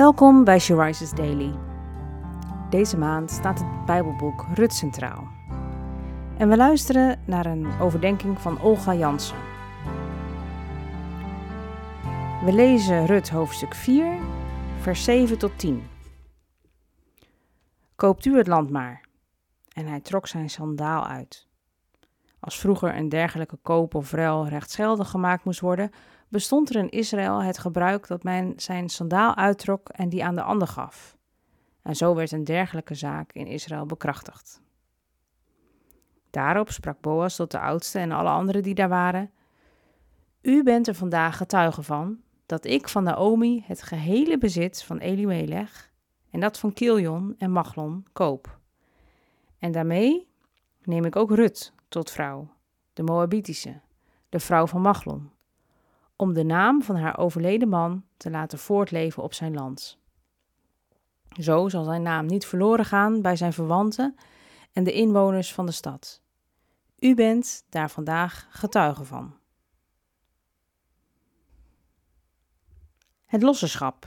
Welkom bij She Daily. Deze maand staat het Bijbelboek Rut centraal. En we luisteren naar een overdenking van Olga Jansen. We lezen Rut hoofdstuk 4, vers 7 tot 10. Koopt u het land maar. En hij trok zijn sandaal uit. Als vroeger een dergelijke koop of ruil rechtsgeldig gemaakt moest worden, bestond er in Israël het gebruik dat men zijn sandaal uittrok en die aan de ander gaf. En zo werd een dergelijke zaak in Israël bekrachtigd. Daarop sprak Boas tot de oudste en alle anderen die daar waren: U bent er vandaag getuige van dat ik van Naomi het gehele bezit van Elimelech en dat van Kiljon en Machlon koop. En daarmee neem ik ook Rut tot vrouw, de Moabitische, de vrouw van Machlon, om de naam van haar overleden man te laten voortleven op zijn land. Zo zal zijn naam niet verloren gaan bij zijn verwanten en de inwoners van de stad. U bent daar vandaag getuige van. Het losserschap.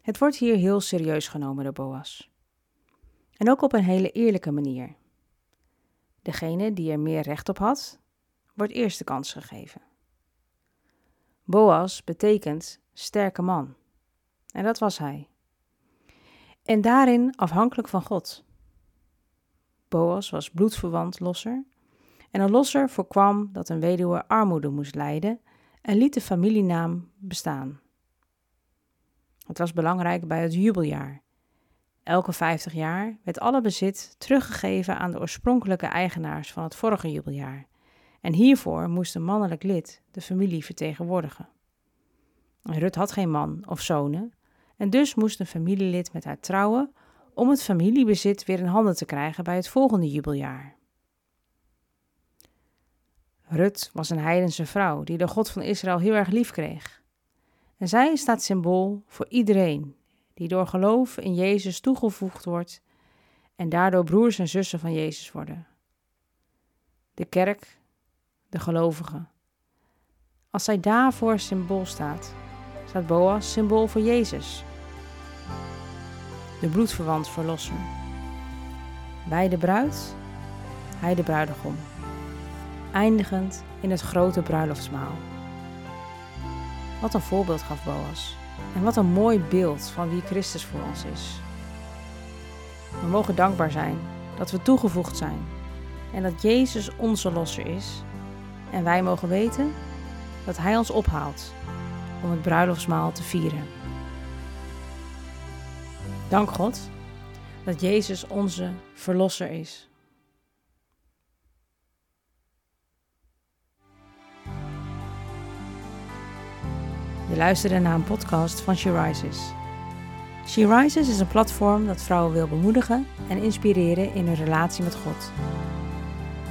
Het wordt hier heel serieus genomen door Boas. En ook op een hele eerlijke manier. Degene die er meer recht op had, wordt eerst de kans gegeven. Boas betekent sterke man. En dat was hij. En daarin afhankelijk van God. Boas was bloedverwant losser. En een losser voorkwam dat een weduwe armoede moest lijden en liet de familienaam bestaan. Het was belangrijk bij het jubeljaar. Elke 50 jaar werd alle bezit teruggegeven aan de oorspronkelijke eigenaars van het vorige jubeljaar. En hiervoor moest een mannelijk lid de familie vertegenwoordigen. Rut had geen man of zonen, en dus moest een familielid met haar trouwen om het familiebezit weer in handen te krijgen bij het volgende jubeljaar. Rut was een heidense vrouw die de God van Israël heel erg lief kreeg. En zij staat symbool voor iedereen die door geloof in Jezus toegevoegd wordt en daardoor broers en zussen van Jezus worden. De kerk, de gelovigen. Als zij daarvoor symbool staat, staat Boas symbool voor Jezus, de bloedverwant verlosser. Wij de bruid, hij de bruidegom, eindigend in het grote bruiloftsmaal. Wat een voorbeeld gaf Boas. En wat een mooi beeld van wie Christus voor ons is. We mogen dankbaar zijn dat we toegevoegd zijn en dat Jezus onze losser is. En wij mogen weten dat Hij ons ophaalt om het bruiloftsmaal te vieren. Dank God dat Jezus onze verlosser is. Je luisterde naar een podcast van She Rises. She Rises is een platform dat vrouwen wil bemoedigen en inspireren in hun relatie met God.